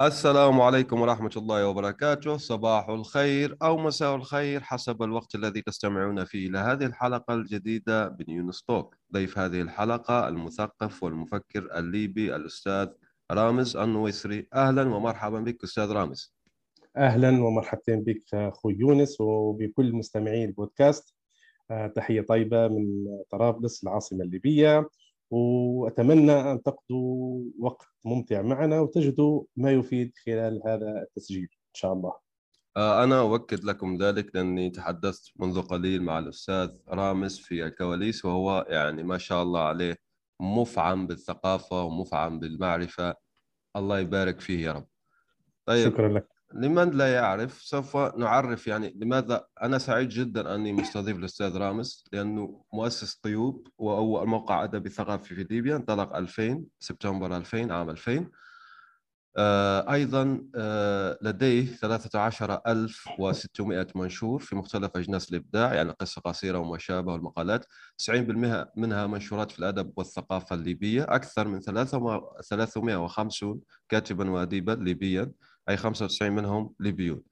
السلام عليكم ورحمة الله وبركاته. صباح الخير أو مساء الخير حسب الوقت الذي تستمعون فيه إلى هذه الحلقة الجديدة من يونس توك. ضيف هذه الحلقة المثقف والمفكر الليبي الأستاذ رامز النويسري. أهلا ومرحبا بك أستاذ رامز. أهلا ومرحبتين بك أخوي يونس وبكل مستمعي البودكاست. آه، تحية طيبة من طرابلس العاصمة الليبية. وأتمنى أن تقضوا وقت ممتع معنا وتجدوا ما يفيد خلال هذا التسجيل إن شاء الله. آه، أنا أؤكد لكم ذلك لأني تحدثت منذ قليل مع الأستاذ رامز في الكواليس وهو يعني ما شاء الله عليه مفعم بالثقافة ومفعم بالمعرفة الله يبارك فيه يا رب. طيب شكرا لك. لمن لا يعرف سوف نعرف يعني لماذا أنا سعيد جدا أني مستضيف الأستاذ رامز لأنه مؤسس طيوب وأول موقع أدبي ثقافي في ليبيا انطلق 2000 سبتمبر 2000 عام 2000 آه أيضا آه لديه 13600 منشور في مختلف أجناس الإبداع يعني قصة قصيرة وما شابه والمقالات 90% منها منشورات في الأدب والثقافة الليبية. أكثر من 350 كاتبا واديبا ليبيا. أي 95 منهم ليبيون.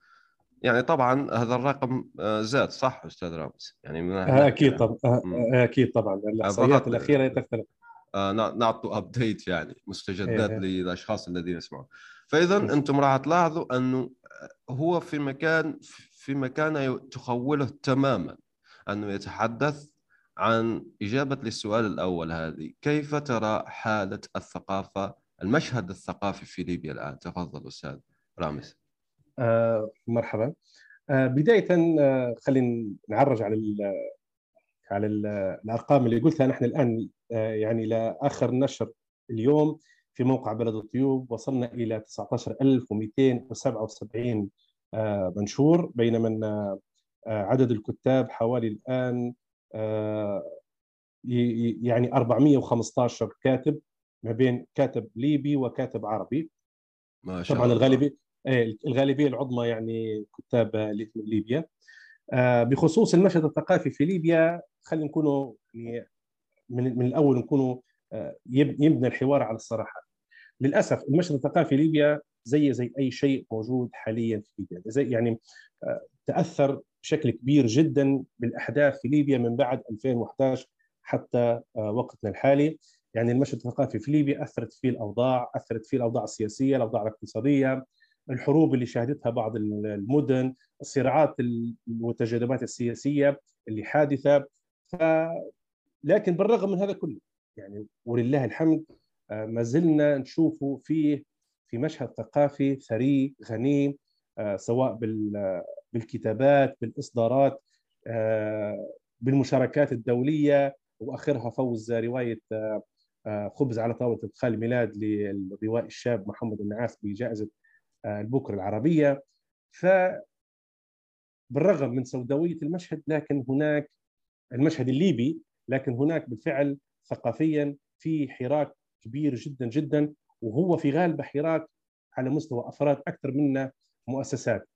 يعني طبعا هذا الرقم آه، زاد صح أستاذ رامز؟ يعني من آه، أكيد طبعا آه، أكيد طبعا الإحصائيات الأخيرة تختلف. نعطوا ابديت يعني مستجدات إيه. للأشخاص الذين يسمعون. فاذا أنتم راح تلاحظوا أنه هو في مكان في مكان تخوله تماما أنه يتحدث عن إجابة للسؤال الأول هذه. كيف ترى حالة الثقافة المشهد الثقافي في ليبيا الآن؟ تفضل أستاذ. رامز. آه مرحبا. آه بداية آه خلينا نعرج على ال على ال الأرقام اللي قلتها نحن الآن. آه يعني لاخر نشر اليوم في موقع بلد الطيوب وصلنا إلى 19277 آه منشور بينما آه عدد الكتاب حوالي الآن آه يعني 415 كاتب ما بين كاتب ليبي وكاتب عربي. ما شاء طبعا الغالبية الغالبية العظمى يعني كتاب ليبيا. آه، بخصوص المشهد الثقافي في ليبيا خلينا نكونوا يعني من من الأول نكونوا آه، يبنى الحوار على الصراحة. للأسف المشهد الثقافي في ليبيا زي زي أي شيء موجود حاليا في ليبيا. زي يعني آه، تأثر بشكل كبير جدا بالأحداث في ليبيا من بعد 2011 حتى وقتنا الحالي. يعني المشهد الثقافي في ليبيا أثرت فيه الأوضاع أثرت فيه الأوضاع السياسية الأوضاع الاقتصادية. الحروب اللي شهدتها بعض المدن الصراعات والتجاذبات السياسية اللي حادثة. ف لكن بالرغم من هذا كله يعني ولله الحمد آه، ما زلنا نشوفه فيه في مشهد ثقافي ثري غني آه، سواء بالكتابات بالإصدارات آه، بالمشاركات الدولية وآخرها فوز رواية خبز على طاولة ادخال ميلاد للروائي الشاب محمد النعاس بجائزة البكر العربية. ف بالرغم من سوداوية المشهد لكن هناك المشهد الليبي لكن هناك بالفعل ثقافيا في حراك كبير جدا جدا وهو في غالبه حراك على مستوى أفراد أكثر منا مؤسسات.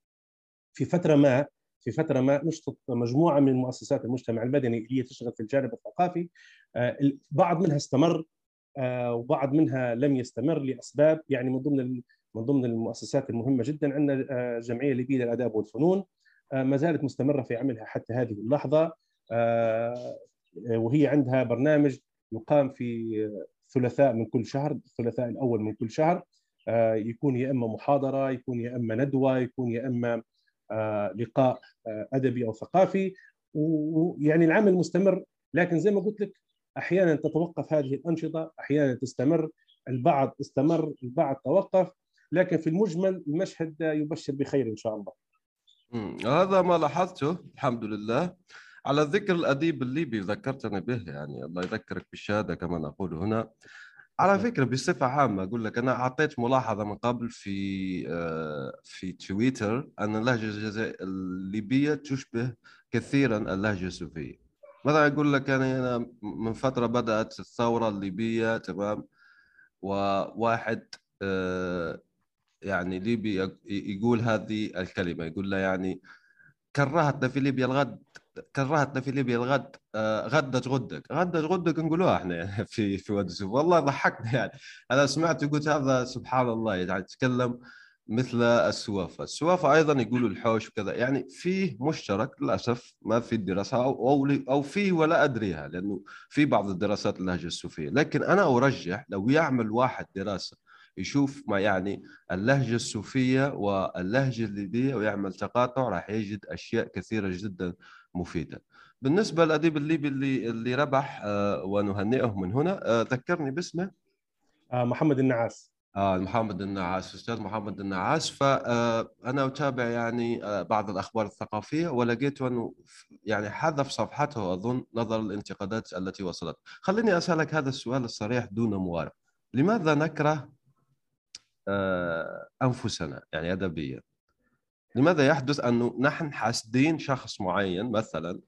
في فترة ما في فترة ما نشطت مجموعة من مؤسسات المجتمع المدني اللي هي تشتغل في الجانب الثقافي. آه، بعض منها استمر آه، وبعض منها لم يستمر لأسباب يعني من ضمن من ضمن المؤسسات المهمة جدا عندنا آه، جمعية ليبيه للآداب والفنون. آه، ما زالت مستمرة في عملها حتى هذه اللحظة. آه، وهي عندها برنامج يقام في ثلاثاء من كل شهر الثلاثاء الأول من كل شهر. يكون يا إما محاضرة يكون يا إما ندوة يكون يا إما لقاء أدبي أو ثقافي. ويعني العمل مستمر. لكن زي ما قلت لك أحيانا تتوقف هذه الأنشطة أحيانا تستمر. البعض استمر البعض توقف. لكن في المجمل المشهد يبشر بخير إن شاء الله. هذا ما لاحظته الحمد لله. على ذكر الأديب الليبي ذكرتني به يعني الله يذكرك بالشهادة كما نقول هنا. على فكرة بصفة عامة أقول لك أنا أعطيت ملاحظة من قبل في آه، في تويتر أن اللهجة الليبية تشبه كثيرا اللهجة السوفيه مثلا أقول لك يعني أنا من فترة بدأت الثورة الليبية تمام؟ وواحد آه، يعني ليبي يقول هذه الكلمة يقول له يعني كرهتنا في ليبيا الغد كرهتنا في ليبيا الغد آه، غدت غدك غدت غدك نقولوها إحنا في في وادي السوف. والله ضحكنا يعني. أنا سمعت قلت هذا سبحان الله يعني يتكلم مثل السوافة السوافة أيضا يقولوا الحوش وكذا. يعني فيه مشترك للأسف ما في الدراسة أو, أو, أو فيه ولا أدريها لأنه في بعض الدراسات اللهجة السوفية. لكن أنا أرجح لو يعمل واحد دراسة يشوف ما يعني اللهجة السوفية واللهجة الليبية ويعمل تقاطع راح يجد أشياء كثيرة جدا مفيدة. بالنسبة للأديب الليبي اللي اللي ربح آه، ونهنئه من هنا آه، ذكرني باسمه. آه، محمد النعاس. آه محمد النعاس أستاذ محمد النعاس. فانا أتابع يعني بعض الأخبار الثقافية ولقيت أنه يعني حذف صفحته أظن نظرا للانتقادات التي وصلت. خليني أسألك هذا السؤال الصريح دون موارب لماذا نكره أنفسنا يعني ادبيا لماذا يحدث انه نحن حاسدين شخص معين مثلا؟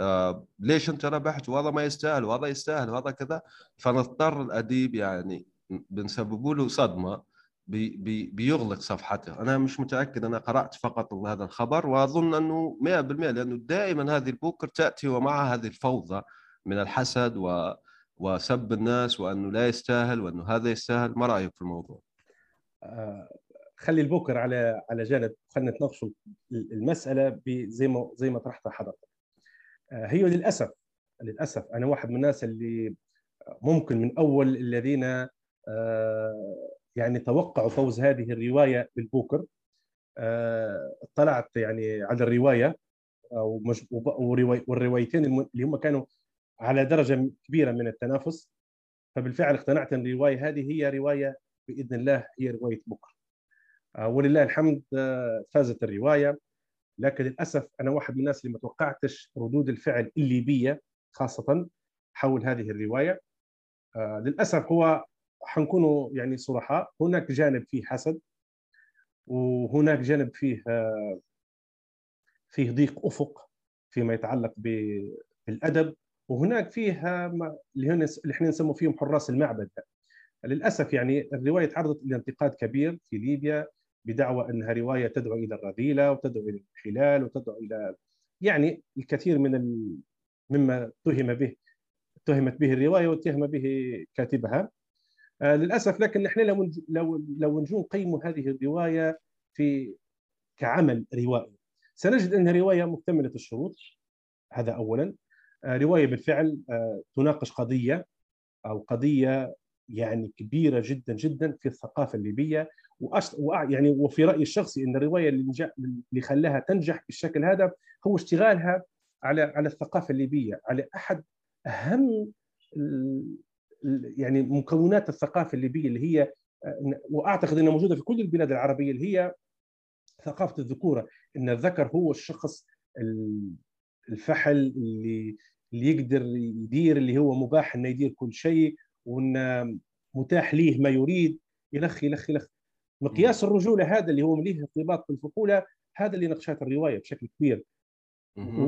آه ليش أنت ربحت؟ وهذا ما يستاهل وهذا يستاهل وهذا كذا. فنضطر الأديب يعني بنسببوا له صدمة بي بي بيغلق صفحته. أنا مش متأكد أنا قرأت فقط هذا الخبر وأظن أنه 100% لأنه دائما هذه البوكر تأتي ومعها هذه الفوضى من الحسد و وسب الناس وأنه لا يستاهل وأنه هذا يستاهل. ما رأيك في الموضوع؟ خلي البوكر على على جانب خلينا نتناقشوا المسألة زي ما زي ما طرحتها حضرتك. آه، هي للأسف للأسف أنا واحد من الناس اللي ممكن من أول الذين آه، يعني توقعوا فوز هذه الرواية بالبوكر. آه، اطلعت يعني على الرواية والروايتين اللي هم كانوا على درجة كبيرة من التنافس. فبالفعل اقتنعت إن الرواية هذه هي رواية بإذن الله هي رواية بكر آه، ولله الحمد آه، فازت الرواية. لكن للأسف أنا واحد من الناس اللي ما توقعتش ردود الفعل الليبية خاصة حول هذه الرواية. آه، للأسف هو حنكونوا يعني صرحاء. هناك جانب فيه حسد وهناك جانب فيه فيه ضيق أفق فيما يتعلق بالأدب. وهناك فيه اللي إحنا نسموا فيهم حراس المعبد. للأسف يعني الرواية تعرضت لانتقاد كبير في ليبيا بدعوى أنها رواية تدعو إلى الرذيلة وتدعو إلى الانحلال وتدعو إلى يعني الكثير من ال... مما اتهم به اتهمت به الرواية واتهم به كاتبها. آه للأسف لكن نحن لو لو لو نقيم هذه الرواية في كعمل روائي. سنجد أنها رواية مكتملة الشروط. هذا اولا. آه رواية بالفعل آه تناقش قضية أو قضية يعني كبيرة جدا جدا في الثقافة الليبية. وأش... يعني وفي رأيي الشخصي إن الرواية اللي, نجح... اللي خلاها تنجح بالشكل هذا هو اشتغالها على على الثقافة الليبية على أحد أهم يعني مكونات الثقافة الليبية اللي هي وأعتقد إنها موجودة في كل البلاد العربية اللي هي ثقافة الذكورة. إن الذكر هو الشخص الفحل اللي اللي يقدر يدير اللي هو مباح إنه يدير كل شيء. متاح ليه ما يريد يلخ يلخ يلخ مقياس الرجوله هذا اللي هو ليه ارتباط بالفحوله هذا اللي ناقشته الرواية بشكل كبير.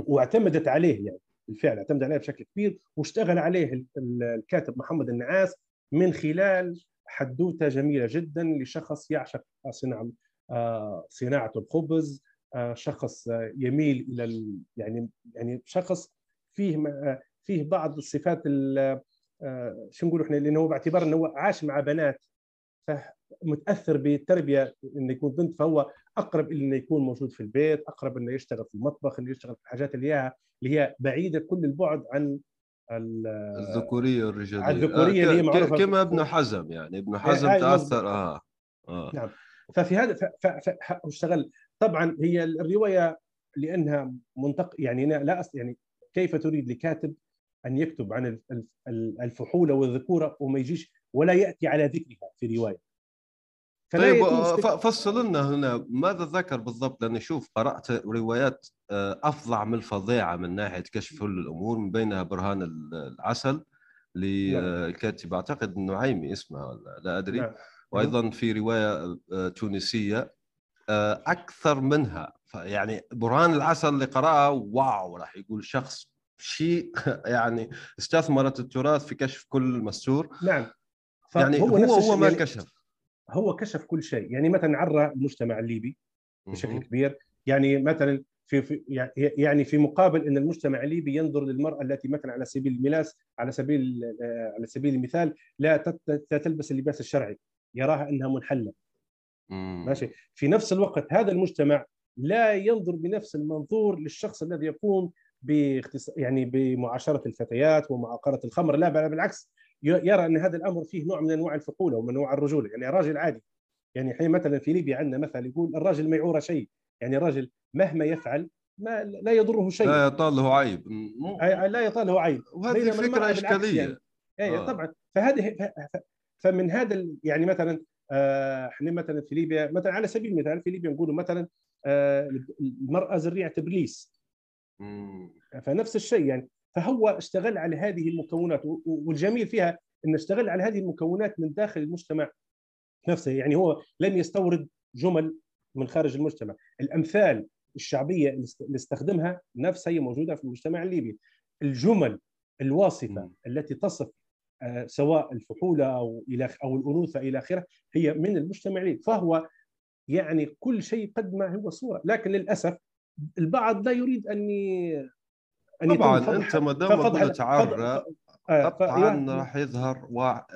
واعتمدت عليه يعني بالفعل اعتمد عليه بشكل كبير. واشتغل عليه الكاتب محمد النعاس من خلال حدوتة جميلة جدا لشخص يعشق صناعه آه، صناعة الخبز آه، شخص يميل إلى يعني يعني شخص فيه فيه بعض الصفات آه، شو نقول إحنا؟ لأنه باعتبار إنه عاش مع بنات فمتأثر بالتربية إنه يكون بنت فهو أقرب إلى إنه يكون موجود في البيت أقرب إنه يشتغل في المطبخ إنه يشتغل في الحاجات اللي هي اللي هي بعيدة كل البعد عن الذكورية والرجاليه الذكورية اللي هي معروفة كما ابن حزم يعني ابن حزم تأثر آه آه. نعم. ففي هذا اشتغل. طبعا هي الرواية لأنها منطق يعني لا أصل يعني كيف تريد لكاتب أن يكتب عن الفحوله والذكوره وما يجيش ولا يأتي على ذكرها في رواية. طيب آه، فصل لنا هنا ماذا ذكر بالضبط؟ لاني شوف قرأت روايات آه، أفظع من الفظيعة من ناحية كشف كل الأمور من بينها برهان العسل للكاتب أعتقد النعيمي اسمه ولا لا أدري. نعم. وأيضا في رواية آه، تونسية آه، أكثر منها. يعني برهان العسل اللي قرأها واو راح يقول شخص شيء يعني استثمرت التراث في كشف كل مستور. نعم. يعني هو هو, هو ما يعني كشف. هو كشف كل شيء. يعني مثلا عرى المجتمع الليبي بشكل كبير. يعني مثلا في, في يعني في مقابل إن المجتمع الليبي ينظر للمرأة التي مثلا على سبيل الملاس على سبيل على سبيل المثال لا تلبس اللباس الشرعي. يراها إنها منحلة. ماشي. في نفس الوقت هذا المجتمع لا ينظر بنفس المنظور للشخص الذي يقوم باختص... يعني بمعاشرة الفتيات ومعاقره الخمر. لا بل بالعكس يرى أن هذا الأمر فيه نوع من أنواع الفقوله ومن أنواع الرجوله يعني راجل عادي. يعني حين مثلا في ليبيا عندنا مثل يقول الراجل ما يعور شيء. يعني الراجل مهما يفعل ما لا يضره شيء. لا يطال له عيب. لا يطال له عيب. وهذه فكرة إشكالية. يعني. اي آه. طبعا. فهذه فمن هذا يعني مثلا آه، إحنا مثلا في ليبيا مثلا على سبيل المثال في ليبيا نقولوا مثلا آه، المرأة زريعة إبليس. فنفس الشيء يعني. فهو اشتغل على هذه المكونات والجميل فيها انه اشتغل على هذه المكونات من داخل المجتمع نفسه. يعني هو لم يستورد جمل من خارج المجتمع. الأمثال الشعبية اللي استخدمها نفسها هي موجودة في المجتمع الليبي. الجمل الواصفة التي تصف آه، سواء الفحوله أو إلى أو الأنوثة إلى آخره هي من المجتمع الليبي. فهو يعني كل شيء قدمه هو صورة. لكن للأسف البعض لا يريد أن أن طبعا أنت ما دام قلت عرة قطعا راح يظهر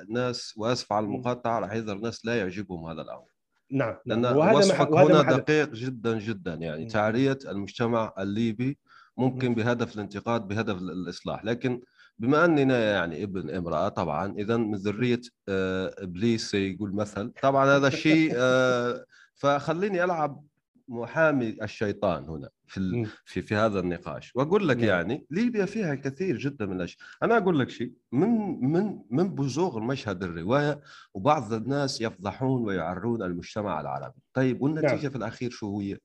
ناس وأسف على المقاطعة راح يظهر ناس لا يعجبهم هذا الأمر. نعم لأن وهذا وصفك هنا دقيق جدا جدا. يعني تعرية المجتمع الليبي ممكن بهدف الانتقاد بهدف الإصلاح. لكن بما أننا يعني ابن امرأة طبعا اذا من ذرية آه، إبليس يقول مثل. طبعا هذا الشيء آه، فخليني ألعب محامي الشيطان هنا في في في هذا النقاش. وأقول لك نعم. يعني ليبيا فيها الكثير جدا من الأشياء. أنا أقول لك شيء من من من بزوغ المشهد الرواية وبعض الناس يفضحون ويعرون المجتمع العربي. طيب والنتيجة نعم. في الأخير شو هي؟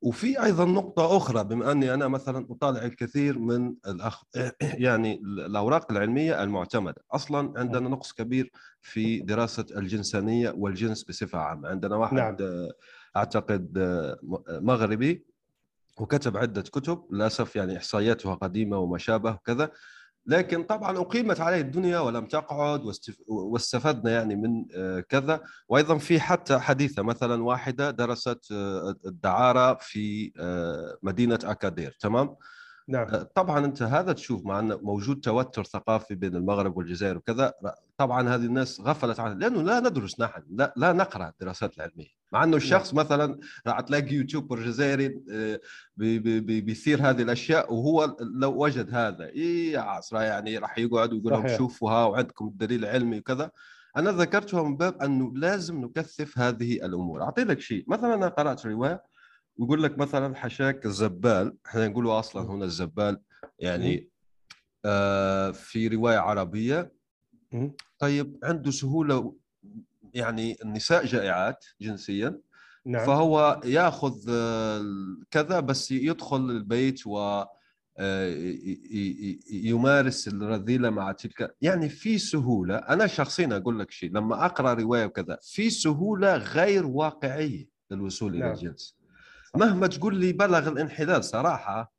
وفي أيضا نقطة أخرى بما أني أنا مثلا أطالع الكثير من الأخ... يعني الأوراق العلمية المعتمدة. أصلا عندنا نقص كبير في دراسة الجنسانية والجنس بصفة عامة. عندنا واحد نعم. أعتقد مغربي وكتب عدة كتب للأسف يعني إحصائياتها قديمة وما شابه وكذا لكن طبعا أقيمت عليه الدنيا ولم تقعد واستفدنا يعني من آه، كذا وأيضا في حتى حديثة مثلا واحدة درست آه، الدعارة في آه، مدينة أكادير تمام؟ نعم. طبعا أنت هذا تشوف مع انه موجود توتر ثقافي بين المغرب والجزائر وكذا طبعا هذه الناس غفلت عنه لأنه لا ندرس نحن لا, لا نقرأ الدراسات العلمية. مع إنه الشخص نعم. مثلا راح تلاقي يوتيوبر جزائري آه، بيثير هذه الأشياء وهو لو وجد هذا اي عصرة يعني راح يقعد ويقول لهم شوفوا ها وعندكم الدليل العلمي وكذا. أنا ذكرتها من باب أنه لازم نكثف هذه الأمور. أعطي لك شيء مثلا أنا قرأت رواية ويقول لك مثلا حشاك الزبال إحنا نقولوا أصلا هنا الزبال يعني آه في رواية عربية. طيب عنده سهولة يعني النساء جائعات جنسيا نعم. فهو يأخذ آه، كذا بس يدخل البيت و آه، يمارس الرذيلة مع تلك يعني في سهولة أنا شخصيا أقول لك شيء لما أقرأ رواية وكذا في سهولة غير واقعية للوصول نعم. إلى الجنس مهما تقول لي بلغ الانحلال صراحة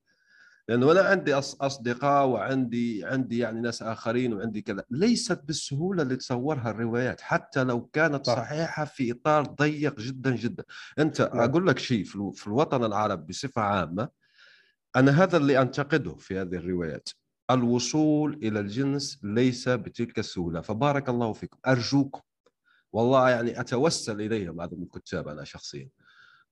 لأنه أنا عندي أصدقاء وعندي عندي يعني ناس آخرين وعندي كذا ليست بالسهولة اللي تصورها الروايات حتى لو كانت صح. صحيحة في إطار ضيق جدا جدا أنت لا. نعم. أقول لك شيء في الوطن العربي بصفة عامة أنا هذا اللي أنتقده في هذه الروايات الوصول إلى الجنس ليس بتلك السهولة فبارك الله فيكم أرجوكم والله يعني أتوسل إليهم هذا من الكتاب أنا شخصيا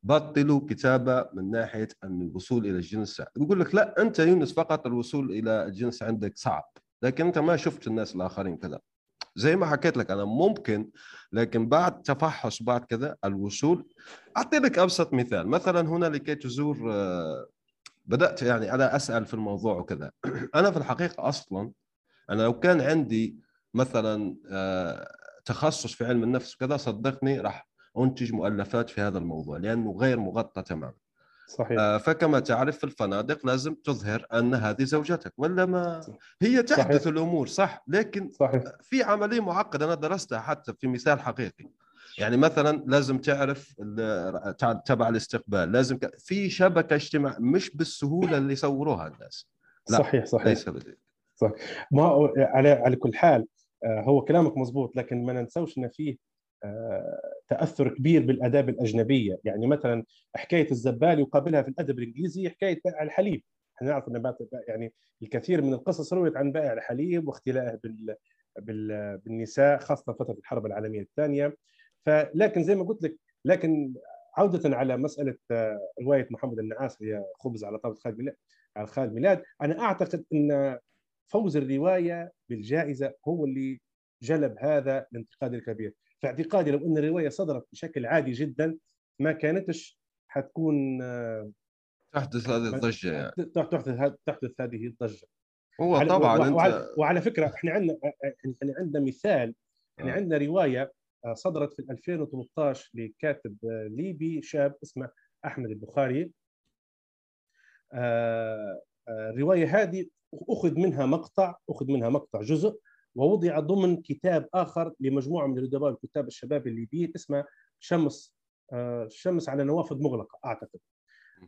بطلوا كتابة من ناحية أن الوصول إلى الجنس. يقول لك لا أنت يونس فقط الوصول إلى الجنس عندك صعب لكن أنت ما شفت الناس الآخرين كذا. زي ما حكيت لك أنا ممكن لكن بعد تفحص بعد كذا الوصول. أعطي لك أبسط مثال. مثلا هنا لكي تزور آه، بدأت يعني أنا أسأل في الموضوع وكذا. أنا في الحقيقة أصلا أنا لو كان عندي مثلا آه، تخصص في علم النفس وكذا صدقني راح أنتج مؤلفات في هذا الموضوع لأنه غير مغطى تماما. صحيح. آه، فكما تعرف في الفنادق لازم تظهر أن هذه زوجتك ولا ما؟ هي تحدث صحيح. الأمور صح؟ لكن صحيح. في عملية معقدة أنا درستها حتى في مثال حقيقي. يعني مثلا لازم تعرف تبع الاستقبال لازم ك... في شبكة اجتماع مش بالسهولة اللي يصوروها الناس. لا، صحيح صحيح. ليس بذلك. ما على على كل حال آه، هو كلامك مزبوط لكن ما ننسوش إن فيه تأثر كبير بالآداب الأجنبية. يعني مثلا حكاية الزبال يقابلها في الأدب الإنجليزي حكاية بائع الحليب. إحنا نعرف إن يعني الكثير من القصص رويت عن بائع الحليب واختلائه بال بال- بالنساء خاصة فترة الحرب العالمية الثانية. فلكن زي ما قلت لك لكن عودة على مسألة آه، رواية محمد النعاس هي خبز على طاولة خالد ميلاد على خالد ميلاد. أنا أعتقد إن فوز الرواية بالجائزة هو اللي جلب هذا الانتقاد الكبير. في اعتقادي لو إن الرواية صدرت بشكل عادي جدا ما كانتش حتكون آه، تحدث هذه الضجة يعني. تحدث تحدث هذه الضجة. هو على- طبعا وع- أنت وعلى, وعلى فكرة إحنا عندنا إحنا عندنا مثال إحنا آه. عندنا رواية آه، صدرت في 2013 لكاتب ليبي شاب اسمه أحمد البخاري. الرواية هذه أخذ منها مقطع أخذ منها مقطع جزء. ووضع ضمن كتاب آخر لمجموعة من الأدباء والكتاب الشباب الليبيين اسمه شمس آه، شمس على نوافذ مغلقة أعتقد.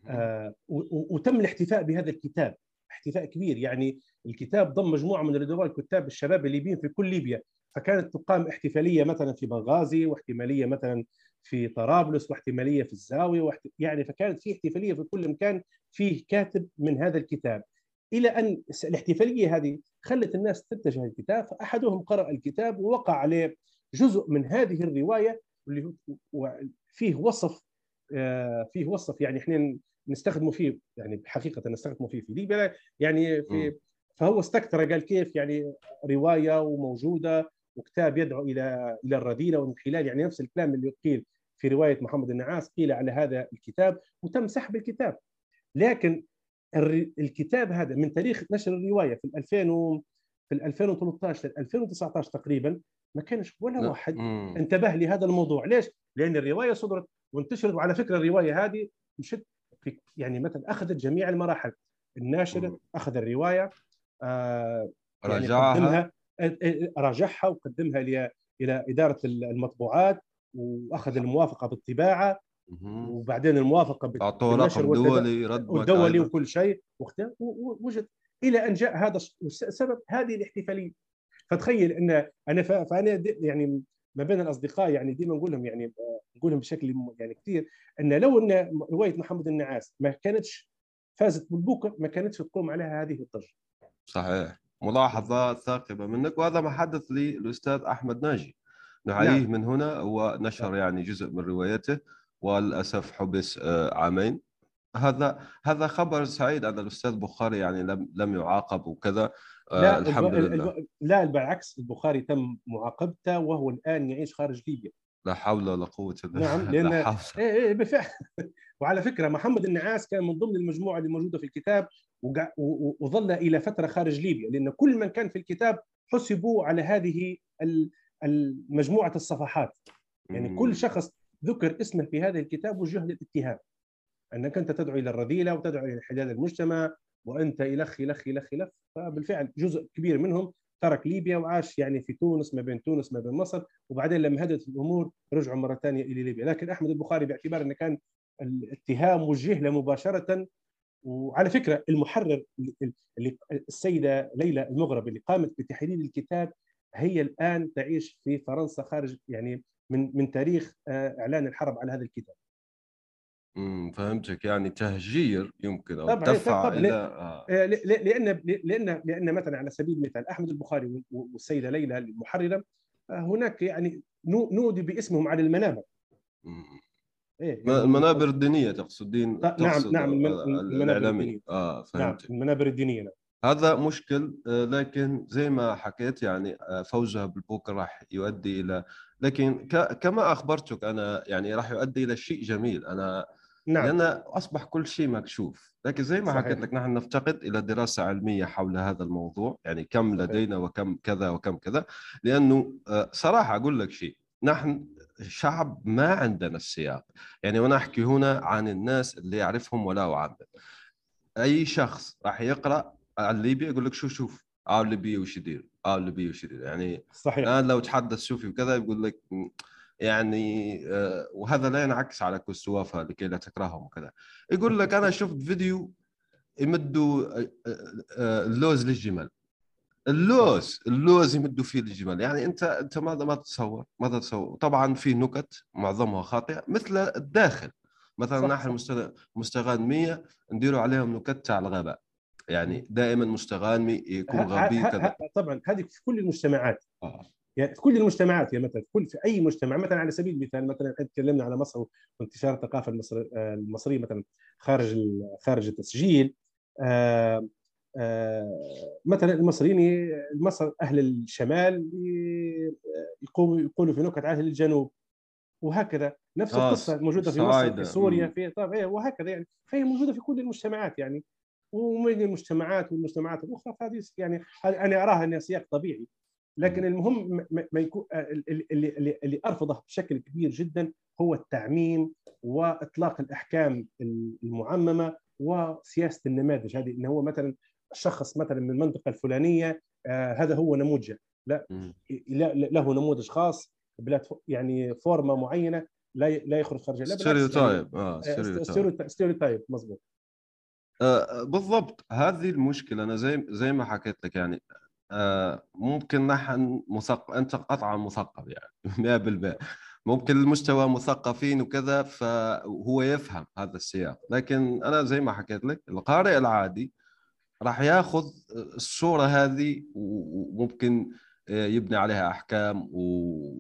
آه، وتم الاحتفاء بهذا الكتاب احتفاء كبير. يعني الكتاب ضم مجموعة من الأدباء الكتاب الشباب الليبيين في كل ليبيا. فكانت تقام احتفالية مثلا في بنغازي واحتماليه مثلا في طرابلس واحتماليه في الزاوية واحت... يعني فكانت في احتفالية في كل مكان فيه كاتب من هذا الكتاب. إلى أن الاحتفالية هذه خلت الناس تتجه للكتاب فأحدهم قرأ الكتاب ووقع عليه جزء من هذه الرواية واللي هو- وفيه وصف آه، فيه وصف يعني إحنا نستخدمه فيه يعني حقيقة نستخدمه فيه في ليبيا يعني في. فهو استكتر قال كيف يعني رواية وموجودة وكتاب يدعو إلى إلى الرذيلة والانحلال يعني نفس الكلام اللي قيل في رواية محمد النعاس قيل على هذا الكتاب وتم سحب الكتاب لكن الكتاب هذا من تاريخ نشر الرواية في 2000 و- في 2013 ل 2019 تقريبا ما كانش ولا لا. واحد مم. انتبه لهذا الموضوع ليش؟ لأن الرواية صدرت وانتشرت وعلى فكرة الرواية هذه مشت في يعني مثلا أخذت جميع المراحل الناشر مم. أخذ الرواية آه يعني رجعها راجعها وقدمها ل- إلى إدارة المطبوعات وأخذ الموافقة بالطباعة. وبعدين الموافقة أعطوه رقم. دولي رد مكايدة. وكل شيء واختار ووجد إلى أن جاء هذا السبب هذه الاحتفالية فتخيل إن أنا فأنا يعني ما بين الأصدقاء يعني ديما نقول لهم يعني نقول لهم بشكل يعني كثير إن لو إن رواية محمد النعاس ما كانتش فازت بالبوكر ما كانتش تقوم عليها هذه الضجه صحيح ملاحظة ثاقبة منك وهذا ما حدث لي الأستاذ أحمد ناجي نحييه نعم. من هنا هو نشر يعني جزء من روايته وللأسف حبس آه، عامين. هذا هذا خبر سعيد أن الأستاذ بخاري يعني لم لم يعاقب وكذا. آه، لا الحمد الب- لله. الب- لا بالعكس البخاري تم معاقبته وهو الآن يعيش خارج ليبيا. لا حول ولا قوة إلا نعم،. لأن- لا حول. إيه إيه بالفعل. وعلى فكرة محمد النعاس كان من ضمن المجموعة اللي موجودة في الكتاب وقع- و- وظل إلى فترة خارج ليبيا لأن كل من كان في الكتاب حسبوا على هذه ال- ال- مجموعه الصفحات. يعني. كل شخص ذكر اسمه في هذا الكتاب وجه للاتهام. أنك أنت تدعو إلى الرذيلة وتدعو إلى انحلال المجتمع وأنت الخ الخ الخ الخ فبالفعل جزء كبير منهم ترك ليبيا وعاش يعني في تونس ما بين تونس ما بين مصر وبعدين لما هدت الأمور رجعوا مرة ثانية إلى ليبيا. لكن أحمد البخاري باعتبار انه كان الاتهام وجه له مباشرة. وعلى فكرة المحرر السيدة ليلى المغربي اللي قامت بتحرير الكتاب هي الآن تعيش في فرنسا خارج يعني من من تاريخ آه، إعلان الحرب على هذا الكتاب مم، فهمتك يعني تهجير يمكن طبعاً، دفع طبعاً. إلى آه. آه، ل- ل- لأن لأن لأن مثلا على سبيل المثال أحمد البخاري و- والسيدة ليلى المحررة هناك يعني نو- نودي باسمهم على المنابر. إيه يعني- المنابر الدينية تقصدين نعم، تقصد نعم، المن- ال- ال- المنابر الإعلامية الدينية. آه نعم المنابر الدينية نعم هذا مشكل لكن زي ما حكيت يعني فوزها بالبوكر راح يؤدي إلى لكن ك- كما أخبرتك أنا يعني راح يؤدي إلى شيء جميل. أنا نعم. لأن أصبح كل شيء مكشوف. لكن زي ما. حكيت لك نحن نفتقد إلى دراسة علمية حول هذا الموضوع يعني كم. لدينا وكم كذا وكم كذا. لأنه آه، صراحة أقول لك شيء. نحن شعب ما عندنا السياق. يعني وأنا أحكي هنا عن الناس اللي يعرفهم ولا اعمم أي شخص راح يقرأ عن ليبيا يقول لك شو شوف آه ليبيا وش يدير. آه ليبيا وش يدير يعني صحيح. الان لو تحدث شوفي وكذا يقول لك يعني آه، وهذا لا ينعكس على كوستوافا لكي لا تكرههم وكذا. يقول لك أنا شفت فيديو يمدوا آه، آه، اللوز للجمل. اللوز اللوز يمدوا فيه الجمل يعني أنت أنت ماذا ما تتصور ماذا تتصور طبعا في نكت معظمها خاطئة مثل الداخل. مثلا نحن مستغانمية نديروا عليهم نكت تاع الغباء يعني دائما مستغانمي يكون غبي كذا. طبعا هذه في كل المجتمعات. آه. يعني في كل المجتمعات يعني مثلا في كل في أي مجتمع مثلا على سبيل المثال مثلا تكلمنا على مصر وانتشار الثقافة المصرية مثلا خارج خارج التسجيل. آه آه مثلا المصريين مصر أهل الشمال يقولوا يقولوا في نكت أهل الجنوب. وهكذا. نفس آه القصة موجودة في مصر في سوريا في إيه وهكذا يعني. فهي موجودة في كل المجتمعات يعني. ومن المجتمعات والمجتمعات الأخرى فهذه يعني أنا أراها أنها سياق طبيعي. لكن المهم ما يكون اللي, اللي, اللي أرفضه بشكل كبير جدا هو التعميم وإطلاق الأحكام المعممة وسياسة النماذج. هذه إنه هو مثلا شخص مثلا من المنطقة الفلانية آه هذا هو نموذجه. لا له نموذج خاص يعني فورمة معينة لا لا يخرج خارج لا stereotype. آه stereotype مضبوط. آه بالضبط. هذه المشكلة أنا زي زي ما حكيت لك يعني آه ممكن نحن مثقف أنت قطعا مثقف يعني 100% ممكن المستوى مثقفين وكذا فهو يفهم هذا السياق. لكن أنا زي ما حكيت لك القارئ العادي راح ياخذ الصورة هذه وممكن يبني عليها أحكام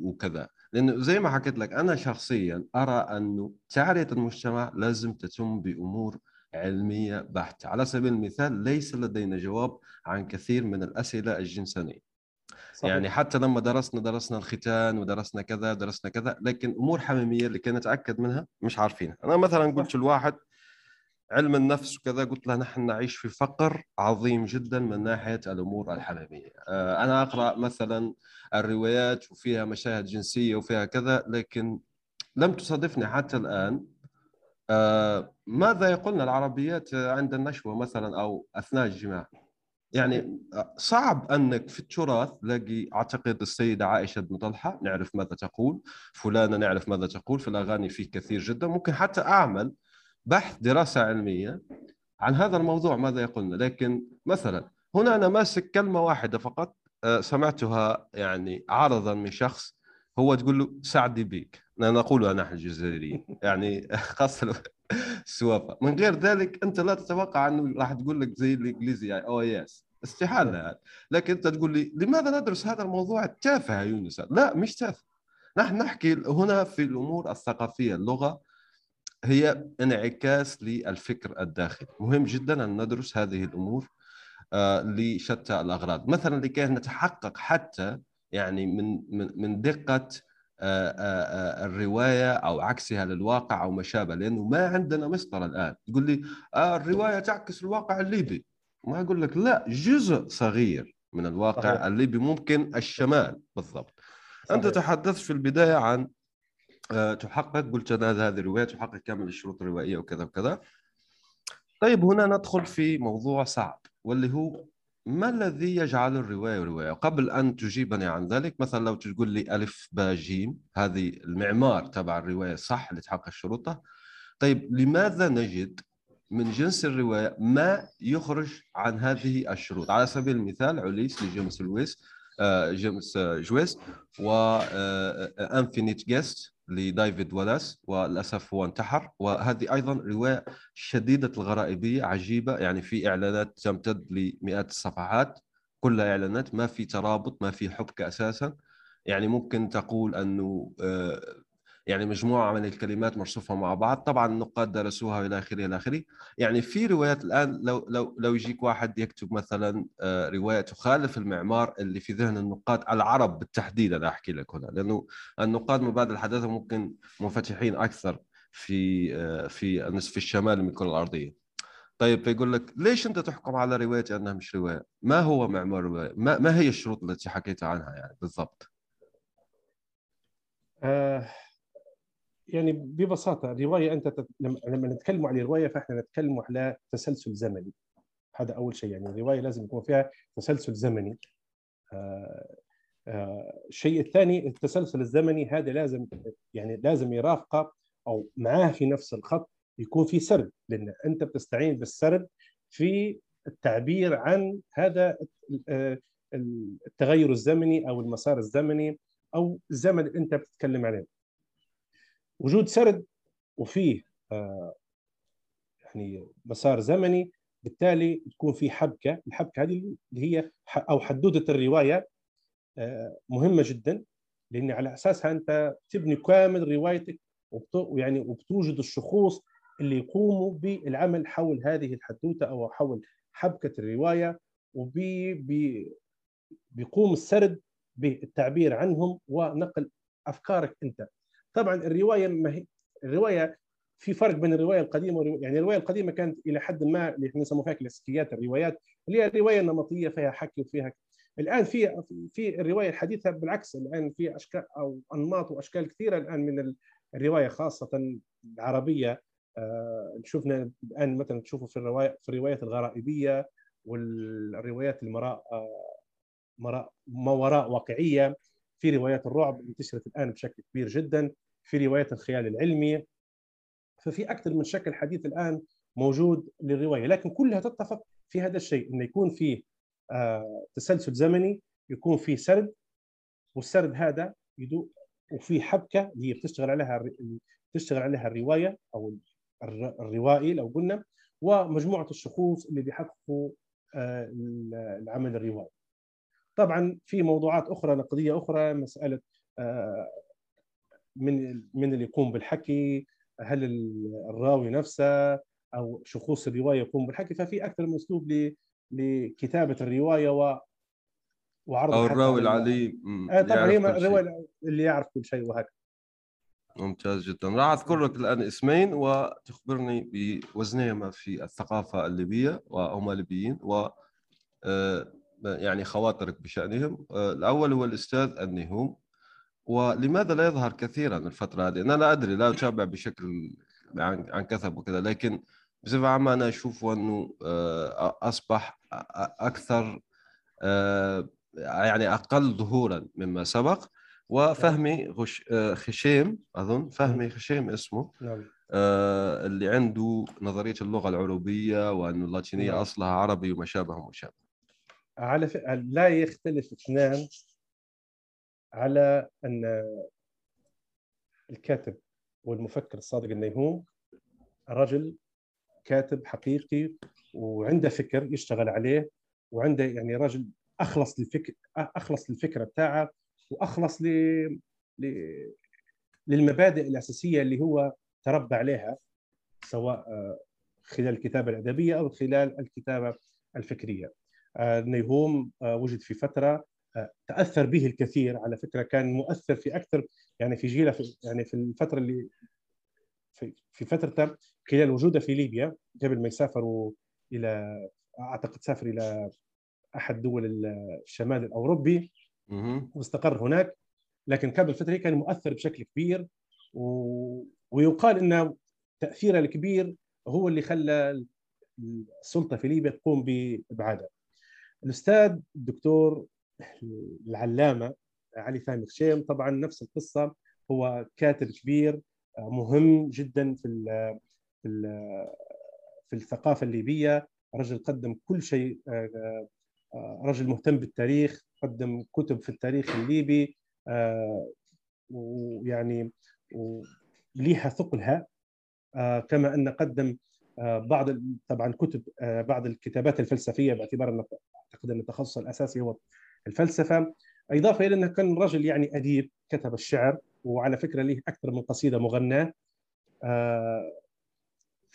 وكذا. لأنه زي ما حكيت لك أنا شخصيا أرى أنه تعرية المجتمع لازم تتم بأمور علمية بحتة. على سبيل المثال ليس لدينا جواب عن كثير من الأسئلة الجنسانية. صحيح. يعني حتى لما درسنا درسنا الختان ودرسنا كذا درسنا كذا لكن أمور حميمية اللي كنا نتأكد منها مش عارفينها. أنا مثلا قلت لواحد علم النفس وكذا قلت له نحن نعيش في فقر عظيم جدا من ناحية الأمور الحميمية. آه، أنا أقرأ مثلا الروايات وفيها مشاهد جنسية وفيها كذا لكن لم تصادفني حتى الآن ماذا يقولنا العربيات عند النشوة مثلا أو أثناء الجماع؟ يعني صعب أنك في التراث تلاقي أعتقد السيدة عائشة بن طلحة نعرف ماذا تقول فلانة نعرف ماذا تقول في الأغاني فيه كثير جدا ممكن حتى أعمل بحث دراسة علمية عن هذا الموضوع ماذا يقولنا؟ لكن مثلا هنا أنا ماسك كلمة واحدة فقط آه، سمعتها يعني عرضا من شخص هو تقول له سعدي بك نقولها نحن الجزائريين. يعني خاصه السوافة. من غير ذلك أنت لا تتوقع أنه راح تقول لك زي الإنجليزي يعني أو يس استحالة يعني. لكن أنت تقول لي لماذا ندرس هذا الموضوع التافه يا يونس؟ لا مش تافه. نحن نحكي هنا في الأمور الثقافية اللغة هي انعكاس للفكر الداخلي. مهم جدا أن ندرس هذه الأمور آه، لشتى الأغراض. مثلا لكي نتحقق حتى يعني من من من دقة الرواية أو عكسها للواقع أو ما شابه لأنه ما عندنا مسطرة الآن تقول لي الرواية تعكس الواقع الليبي ما أقول لك لا جزء صغير من الواقع صحيح. الليبي ممكن الشمال بالضبط صحيح. انت تحدثت في البداية عن آه، تحقق قلت أنا هذه الرواية تحقق كامل الشروط الروائية وكذا وكذا طيب هنا ندخل في موضوع صعب واللي هو ما الذي يجعل الرواية رواية؟ قبل أن تجيبني عن ذلك مثلا لو تقول لي ألف باء جيم هذه المعمار تبع الرواية صح اللي تحقق شروطها طيب لماذا نجد من جنس الرواية ما يخرج عن هذه الشروط على سبيل المثال عليس لجيمس لويس آه، جيمس جويس و Infinite Jest لديفيد والاس وللأسف هو انتحر. وهذه أيضا رواية شديدة الغرائبية عجيبة. يعني في إعلانات تمتد لمئات الصفحات كلها إعلانات ما في ترابط ما في حبكة أساسا. يعني ممكن تقول أنه آه، يعني مجموعة من الكلمات مرصوفة مع بعض طبعا النقاد درسوها إلى آخره إلى آخره يعني في روايات الآن لو لو لو يجيك واحد يكتب مثلا آه، رواية تخالف المعمار اللي في ذهن النقاد العرب بالتحديد أنا أحكي لك هنا لأنه النقاد من بعد الحداثة ممكن منفتحين أكثر في آه، في النصف الشمالي من الكره الأرضية طيب فيقول لك ليش أنت تحكم على روايتي أنها مش رواية؟ ما هو معمار الرواية؟ ما, ما هي الشروط التي حكيت عنها يعني بالضبط؟ آه يعني ببساطة الروايه أنت تت... لما نتكلم عن الروايه فإحنا نتكلم على تسلسل زمني. هذا أول شيء يعني الروايه لازم يكون فيها تسلسل زمني. آه آه الشيء الثاني التسلسل الزمني هذا لازم يعني لازم يرافقه أو معاه في نفس الخط يكون في سرد لأن أنت بتستعين بالسرد في التعبير عن هذا آه، التغير الزمني أو المسار الزمني أو الزمن اللي أنت بتتكلم عليه. وجود سرد وفيه آه، يعني مسار زمني بالتالي تكون في حبكة. الحبكة هذه اللي هي أو حدودة الرواية آه، مهمة جدا لأن على أساسها أنت تبني كامل روايتك ويعني وبتوجد الشخوص اللي يقوموا بالعمل حول هذه الحدوتة أو حول حبكة الرواية وبي بيقوم السرد بالتعبير عنهم ونقل أفكارك أنت. طبعا الرواية ما هي الرواية في فرق بين الرواية القديمة والرواية يعني الرواية القديمة كانت إلى حد ما اللي إحنا نسموها كلاسيكيات الروايات اللي هي الروايه النمطيه فيها حكي وفيها الآن في في الرواية الحديثة بالعكس الآن في اشكال أو أنماط وأشكال كثيرة الآن من الرواية خاصة العربية. آه، شفنا الآن مثلا تشوفوا في الروايه في الروايات الغرائبية والروايات المراء آه، ما وراء واقعية. في روايات الرعب انتشرت الآن بشكل كبير جدا. في روايات الخيال العلمي ففي أكثر من شكل حديث الآن موجود للرواية لكن كلها تتفق في هذا الشيء انه يكون فيه آه، تسلسل زمني يكون فيه سرد والسرد هذا يدو وفي حبكة اللي هي بتشتغل عليها بتشتغل عليها الرواية أو الروائي لو قلنا ومجموعة الشخوص اللي بيحققوا آه، العمل الروائي. طبعا في موضوعات أخرى نقدية أخرى مسألة آه، من من اللي يقوم بالحكي هل الراوي نفسه أو شخوص الرواية يقوم بالحكي. ففي أكثر من أسلوب لكتابة الرواية و وعرض أو الراوي العليم آه طبعا هي الرواية اللي يعرف كل شيء وهكذا. ممتاز جدا. راح أذكر لك الآن اسمين وتخبرني بوزنهما في الثقافة الليبية وهما ليبيين و آه، يعني خواطرك بشأنهم. آه، الأول هو الأستاذ النهوم ولماذا لا يظهر كثيرا الفترة هذه أنا لا أدري لا أتابع بشكل عن عن كثب وكذا لكن بصفة عامة أنا أشوف أنه آه، أصبح أكثر يعني أقل ظهورا مما سبق وفهمي غش... آه، خشيم أظن فهمي خشيم اسمه نعم. آه اللي عنده نظرية اللغة العربية وأن اللاتينية نعم. أصلها عربي وما شابه وما شابه على ف... لا يختلف اثنان على أن الكاتب والمفكر الصادق النيهوم رجل كاتب حقيقي وعنده فكر يشتغل عليه وعنده يعني رجل أخلص للفكر أخلص للفكرة بتاعه وأخلص ل... ل... للمبادئ الأساسية اللي هو تربى عليها سواء آه، خلال الكتابة الأدبية أو خلال الكتابة الفكرية. آه، نيهوم آه، وجد في فترة تأثر به الكثير. على فكرة كان مؤثر في أكثر يعني في جيلة في يعني في الفترة اللي في, في فترته خلال وجوده في ليبيا قبل ما يسافروا إلى أعتقد سافر إلى أحد دول الشمال الأوروبي واستقر هناك. لكن قبل فتره كان مؤثر بشكل كبير و... ويقال إن تاثيره الكبير هو اللي خلى السلطة في ليبيا تقوم بابعاده. الأستاذ الدكتور العلامة علي ثاني خشيم طبعا نفس القصة هو كاتب كبير مهم جدا في في في الثقافة الليبية. رجل قدم كل شيء رجل مهتم بالتاريخ قدم كتب في التاريخ الليبي آه، ويعني ليها ثقلها. آه، كما أن قدم آه، بعض طبعا كتب بعض الكتابات الفلسفية باعتبار ان أعتقد أن التخصص الأساسي هو الفلسفة إضافة إلى أنه كان رجل يعني أديب كتب الشعر وعلى فكرة له أكثر من قصيدة مغناة.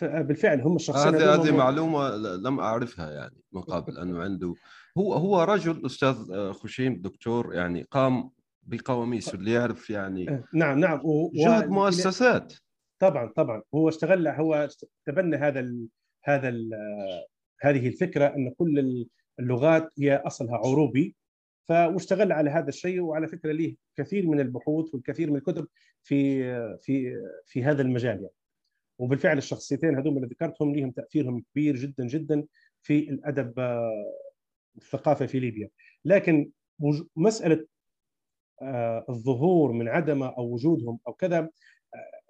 بالفعل هم الشخصين هذه هذه معلومة لم أعرفها يعني من قبل انه عنده. هو هو رجل أستاذ آه، خشيم دكتور يعني قام بقواميس اللي يعرف يعني آه، نعم نعم. و... جهد مؤسسات. طبعا طبعا. هو اشتغل هو تبنى هذا ال... هذا ال... هذه الفكرة أن كل اللغات هي أصلها عروبي فاشتغل على هذا الشيء. وعلى فكرة ليه كثير من البحوث والكثير من الكتب في في في هذا المجال يعني. وبالفعل الشخصيتين هذول اللي ذكرتهم لهم تأثيرهم كبير جدا جدا في الأدب آه، الثقافة في ليبيا. لكن مسألة آه، الظهور من عدمه أو وجودهم أو كذا آه،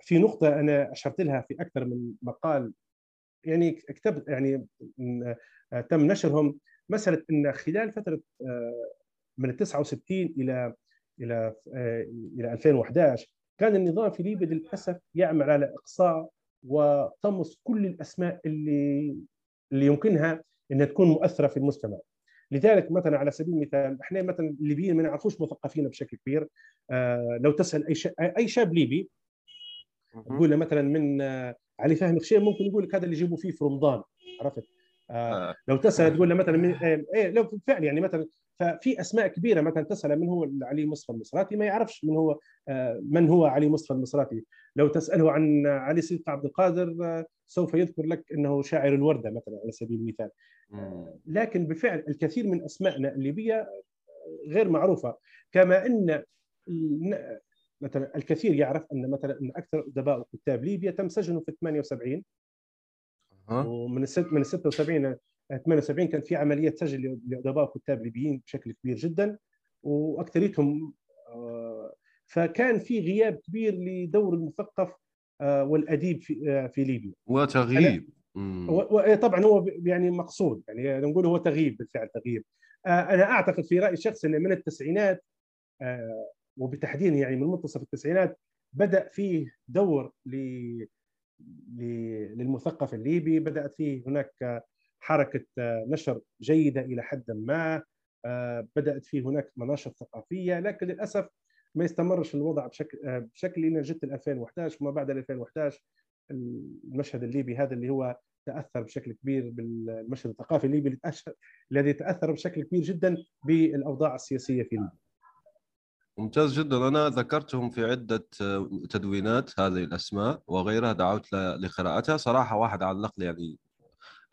في نقطة أنا أشرت لها في أكثر من مقال. يعني كتبت يعني تم نشرهم. مسألة إن خلال فترة من 69 إلى إلى إلى 2011 كان النظام في ليبيا للأسف يعمل على إقصاء وطمس كل الأسماء اللي اللي يمكنها إنها تكون مؤثرة في المجتمع لذلك مثلا على سبيل المثال إحنا مثلا الليبيين ما نعرفوش مثقفين بشكل كبير. آه لو تسأل أي شاب أي شاب ليبي تقول له مثلا من آه علي فهمي خشيه ممكن يقول لك هذا اللي يجيبوا فيه في رمضان عرفت؟ آه, آه. لو تسأل تقول له مثلا من إيه, إيه لو بالفعل يعني مثلا ففي أسماء كبيرة مثلا تسأل من هو علي مصطفى المصراتي؟ ما يعرفش من هو آه، من هو علي مصطفى المصراتي. لو تسأله عن علي صديق عبد القادر آه، سوف يذكر لك إنه شاعر الوردة مثلا على سبيل المثال. لكن بالفعل الكثير من اسمائنا الليبية غير معروفة. كما إن مثلا الكثير يعرف أن مثلا إن أكثر أدباء وكتاب ليبيا تم سجنهم في 78 ومن من 76 78 كان في عملية سجن لأدباء وكتاب ليبيين بشكل كبير جدا وأكثريتهم آه، فكان في غياب كبير لدور المثقف آه، والأديب في آه، في ليبيا. وتغييب. إيه، طبعا هو يعني مقصود يعني نقول هو تغييب بالفعل تغييب. أنا أعتقد في رايي الشخصي إن من التسعينات وبالتحديد يعني من منتصف التسعينات بدأ فيه دور للمثقف الليبي بدات فيه هناك حركة آه، نشر جيدة إلى حد ما آه، بدأت في هناك مناشط ثقافية لكن للأسف ما يستمرش الوضع بشكل آه، بشكل لأن جت 2011 وما بعد 2011 المشهد الليبي هذا اللي هو تأثر بشكل كبير بالمشهد الثقافي الليبي الذي تأثر بشكل كبير جدا بالأوضاع السياسية في ليبيا. ممتاز جدا أنا ذكرتهم في عدة تدوينات هذه الأسماء وغيرها دعوت لقراءتها صراحة واحد علق لي يعني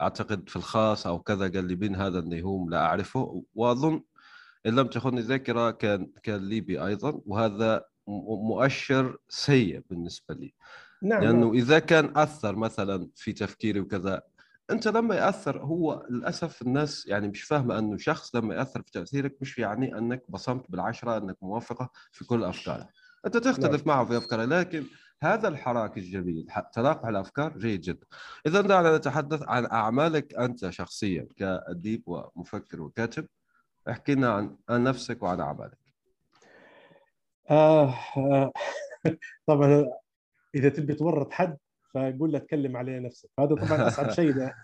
أعتقد في الخاص أو كذا قال لي بين هذا النهوم لا أعرفه وأظن إن لم تخني الذاكره كان كان ليبي أيضا وهذا مؤشر سيء بالنسبة لي نعم لأنه نعم. إذا كان أثر مثلا في تفكيري وكذا أنت لما يأثر هو للأسف الناس يعني مش فاهمة أنه شخص لما يأثر في تأثيرك مش يعني أنك بصمت بالعشرة أنك موافقة في كل أفكاره أنت تختلف نعم. معه في أفكاره لكن هذا الحراك الجميل تلاقح الأفكار جيد جدا. اذا دعنا نتحدث عن أعمالك أنت شخصيا كأديب ومفكر وكاتب. احكي لنا عن, عن نفسك وعن أعمالك. آه آه. طبعا إذا تبي تورط حد فقول له اتكلم على نفسك. هذا طبعا أصعب شيء ده.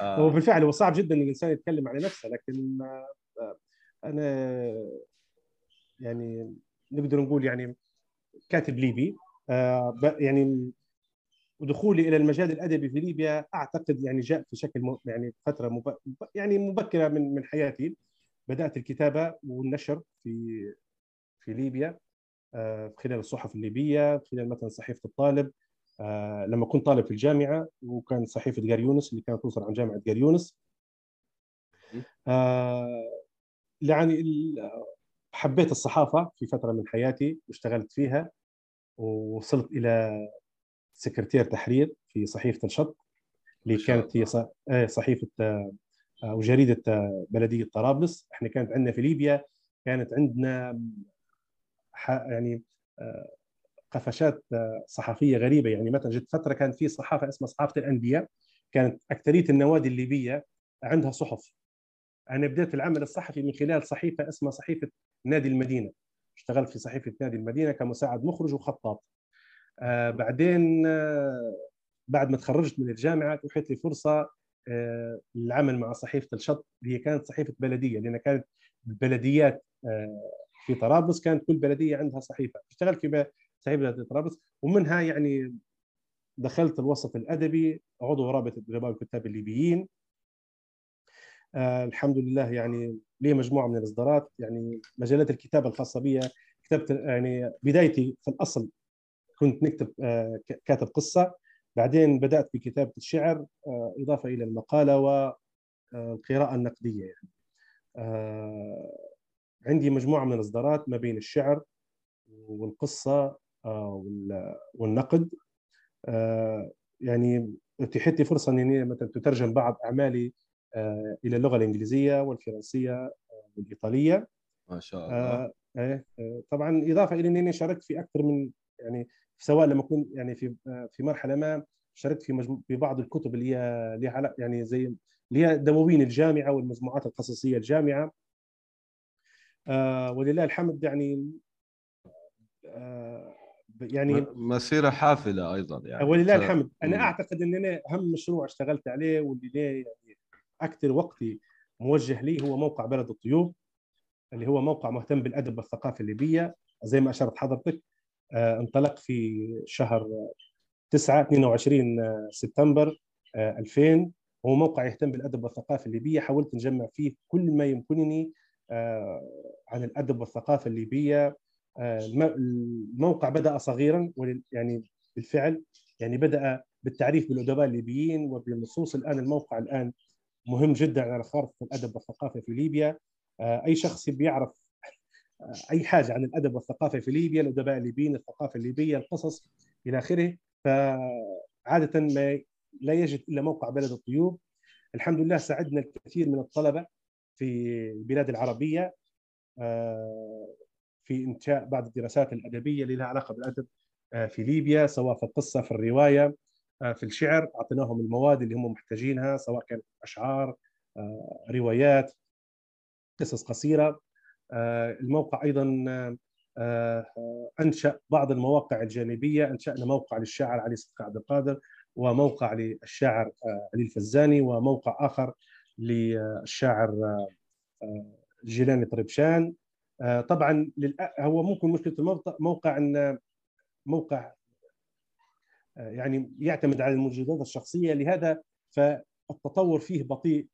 آه. هو بالفعل هو صعب جدا إن الإنسان يتكلم على نفسه لكن آه أنا يعني نقدر نقول يعني كاتب ليبي. يعني ودخولي إلى المجال الأدبي في ليبيا أعتقد يعني جاء في شكل يعني فترة مب... يعني مبكرة من من حياتي. بدأت الكتابة والنشر في في ليبيا آه، خلال الصحف الليبية خلال مثلا صحيفة الطالب. آه، لما كنت طالب في الجامعة وكان صحيفة جاريونس اللي كانت توصل عن جامعة جاريونس يعني حبيت الصحافة في فترة من حياتي واشتغلت فيها. ووصلت إلى سكرتير تحرير في صحيفة الشط اللي كانت هي آه، صحيفة آه، وجريدة آه، بلدية طرابلس. إحنا كانت عندنا في ليبيا كانت عندنا يعني قفشات صحفية غريبة. يعني مثلا جت فترة كان في صحافة اسمها صحافة الأندية. كانت اكثريه النوادي الليبية عندها صحف. أنا بديت العمل الصحفي من خلال صحيفة اسمها صحيفة نادي المدينة. اشتغلت في صحيفة نادي المدينة كمساعد مخرج وخطاط. آه بعدين آه بعد ما تخرجت من الجامعة اتيحت لي فرصه آه للعمل مع صحيفة الشط. هي كانت صحيفة بلدية لأن كانت البلديات في طرابلس. كانت كل بلدية عندها صحيفة. اشتغلت في صحيفة طرابلس ومنها يعني دخلت الوسط الأدبي عضو رابطه ادباء الكتاب الليبيين. آه الحمد لله يعني لي مجموعة من الإصدارات يعني مجالات الكتابة الخاصة بي كتبت يعني بدايتي في الأصل كنت نكتب آه كاتب قصة بعدين بدأت بكتابة الشعر آه إضافة إلى المقالة والقراءه النقدية يعني. آه، عندي مجموعة من الإصدارات ما بين الشعر والقصة والنقد. يعني اتيحت لي فرصة إني مثلا تترجم بعض أعمالي إلى اللغة الإنجليزية والفرنسية والإيطالية. ما شاء الله. آه طبعا إضافة إلى إني شاركت في أكثر من يعني سواء لما كنت يعني في في مرحلة ما شاركت في مجمو... في بعض الكتب اللي هي لها يعني زي اللي هي دواوين الجامعة والمجموعات القصصيه الجامعة. آه ولله الحمد يعني آه يعني مسيرة حافلة أيضا يعني. ولله الحمد. أنا أعتقد إن أنا أهم مشروع اشتغلت عليه واللي ليه يعني أكثر وقتي موجه لي هو موقع بلد الطيوب اللي هو موقع مهتم بالأدب والثقافة الليبية. زي ما أشرت حضرتك آه انطلق في شهر 9 22 سبتمبر 2000 هو موقع يهتم بالأدب والثقافة الليبية. حاولت نجمع فيه كل ما يمكنني آه عن الأدب والثقافة الليبية. آه الموقع بدأ صغيرا يعني بالفعل يعني بدأ بالتعريف بالأدباء الليبيين وبالنصوص. الآن الموقع الآن مهم جدا على خارطة الأدب والثقافة في ليبيا. آه، أي شخص بيعرف آه، أي حاجة عن الأدب والثقافة في ليبيا الأدباء الليبيين الثقافة الليبية القصص إلى آخره. فعادة ما لا يجد إلا موقع بلد الطيوب الحمد لله ساعدنا الكثير من الطلبة في البلاد العربية آه، في إنشاء بعض الدراسات الأدبية اللي لها علاقة بالأدب في ليبيا سواء في القصة في الرواية. في الشعر أعطيناهم المواد اللي هم محتاجينها سواء كانت أشعار روايات قصص قصيرة. آه، الموقع أيضا آه، أنشأ بعض المواقع الجانبية أنشأنا موقع للشاعر علي صدقي عبد القادر وموقع للشاعر آه، علي الفزاني وموقع آخر للشاعر جيلاني طربشان. طبعا هو ممكن مشكلة الموقع إن موقع يعني يعتمد على المنجزات الشخصية. لهذا فالتطور فيه بطيء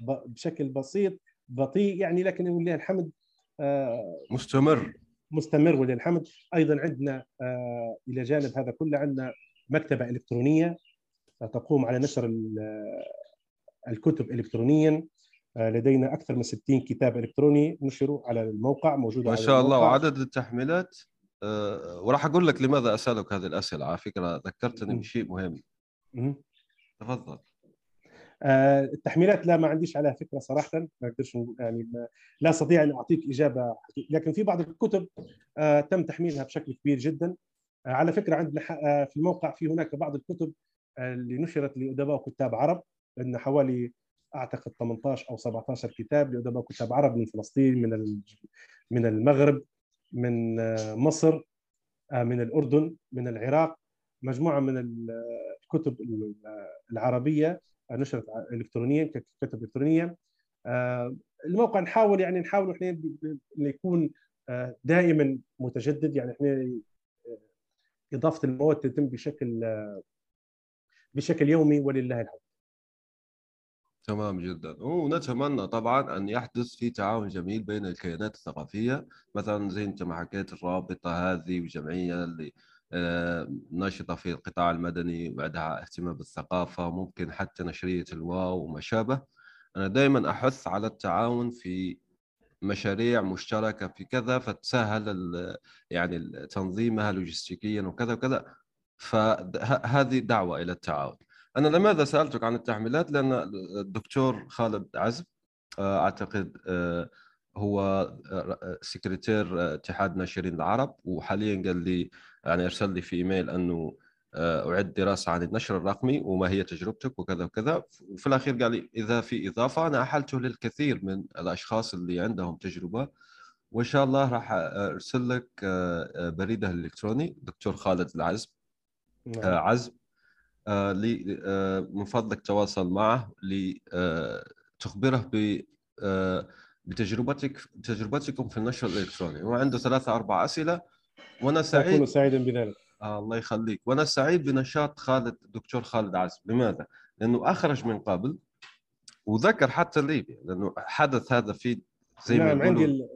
بشكل بسيط بطيء يعني لكن ولله الحمد آه، مستمر. مستمر ولله الحمد. أيضا عندنا آه، إلى جانب هذا كله عندنا مكتبة إلكترونية تقوم على نشر الكتب الكترونيا. آه، لدينا أكثر من 60 كتاب إلكتروني نشروا على الموقع موجوده ما شاء الله. وعدد التحميلات؟ وراح أقول لك لماذا أسألك هذه الأسئلة. على فكرة ذكرتني بشيء مهم. تفضل. آه، التحميلات لا ما عنديش عليها فكرة صراحة ما أقدرش يعني ما لا أستطيع أن أعطيك إجابة لكن في بعض الكتب آه، تم تحميلها بشكل كبير جدا. آه، على فكرة عندنا في الموقع في هناك بعض الكتب اللي نشرت لأدباء وكتاب عرب عندنا حوالي أعتقد 18 أو 17 كتاب لأدباء وكتاب عرب من فلسطين من من المغرب. من مصر من الأردن من العراق مجموعة من الكتب العربية نشرت الكترونيا ككتب إلكترونية آه، الموقع نحاول يعني نحاول إحنا يكون آه، دائما متجدد يعني إحنا آه، إضافة المواد تتم بشكل بشكل يومي ولله الحمد. تمام جدا. ونتمنى طبعا أن يحدث في تعاون جميل بين الكيانات الثقافية مثلا زي أنت ما حكيت الرابطة هذه والجمعيه اللي آه، ناشطة في القطاع المدني وعندها اهتمام بالثقافة ممكن حتى نشرية الواو وما شابه. أنا دائما أحث على التعاون في مشاريع مشتركة في كذا فتسهل يعني تنظيمها لوجستيكيا وكذا وكذا. فهذه دعوة إلى التعاون. أنا لماذا سألتك عن التحميلات؟ لأن الدكتور خالد عزب آه، أعتقد آه، هو سكرتير اتحاد ناشرين العرب وحاليا قال لي يعني أرسل لي في إيميل أنه آه، أعد دراسة عن النشر الرقمي وما هي تجربتك وكذا وكذا. وفي الأخير قال لي إذا في إضافة أنا أحلته للكثير من الأشخاص اللي عندهم تجربة وإن شاء الله راح أرسل لك آه، آه، بريدة الإلكتروني دكتور خالد العزب. نعم. عزب. من فضلك تواصل معه لتخبره ب بتجربتك تجربتكم في النشر الإلكتروني. هو عنده ثلاثة أربع أسئلة وأنا سعيد. اكون سعيدا بذلك. آه الله يخليك. وأنا سعيد بنشاط خالد الدكتور خالد عزب لماذا؟ لأنه أخرج من قبل وذكر حتى ليبيا لأنه حدث هذا في زي نعم ما عندي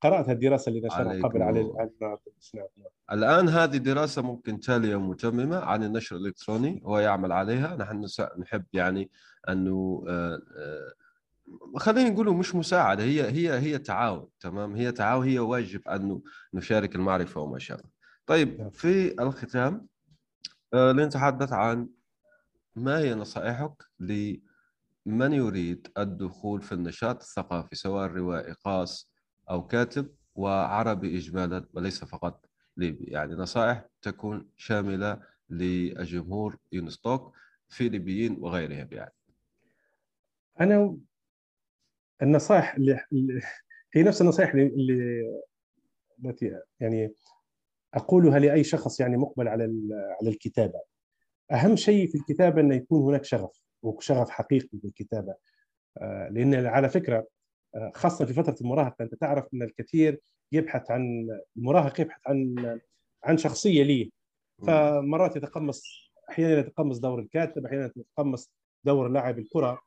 قرأت الدراسة اللي نشرها قبل على الآن هذه دراسة ممكن تاليه ومتممه عن النشر الإلكتروني هو يعمل عليها. نحن نحب يعني أنه آه، آه، خلينا نقول مش مساعدة هي هي هي تعاون تمام؟ هي تعاون هي واجب أن نشارك المعرفة وما شابه. طيب نعم. في الختام آه، لنتحدث عن ما هي نصائحك لمن يريد الدخول في النشاط الثقافي سواء روائي قاص أو كاتب وعربي اجمالا وليس فقط. ليبي يعني نصائح تكون شاملة للجمهور يونستوك في ليبيين وغيرهم يعني. أنا النصائح اللي هي نفس النصائح اللي التي يعني أقولها لأي شخص يعني مقبل على على الكتابة. أهم شيء في الكتابة انه يكون هناك شغف وشغف حقيقي بالكتابة. آه، لأن على فكرة آه، خاصة في فترة المراهقة أنت تعرف إن الكثير يبحث عن المراهق يبحث عن عن شخصية ليه فمرات يتقمص أحيانا يتقمص دور الكاتب أحيانا يتقمص دور لاعب الكرة.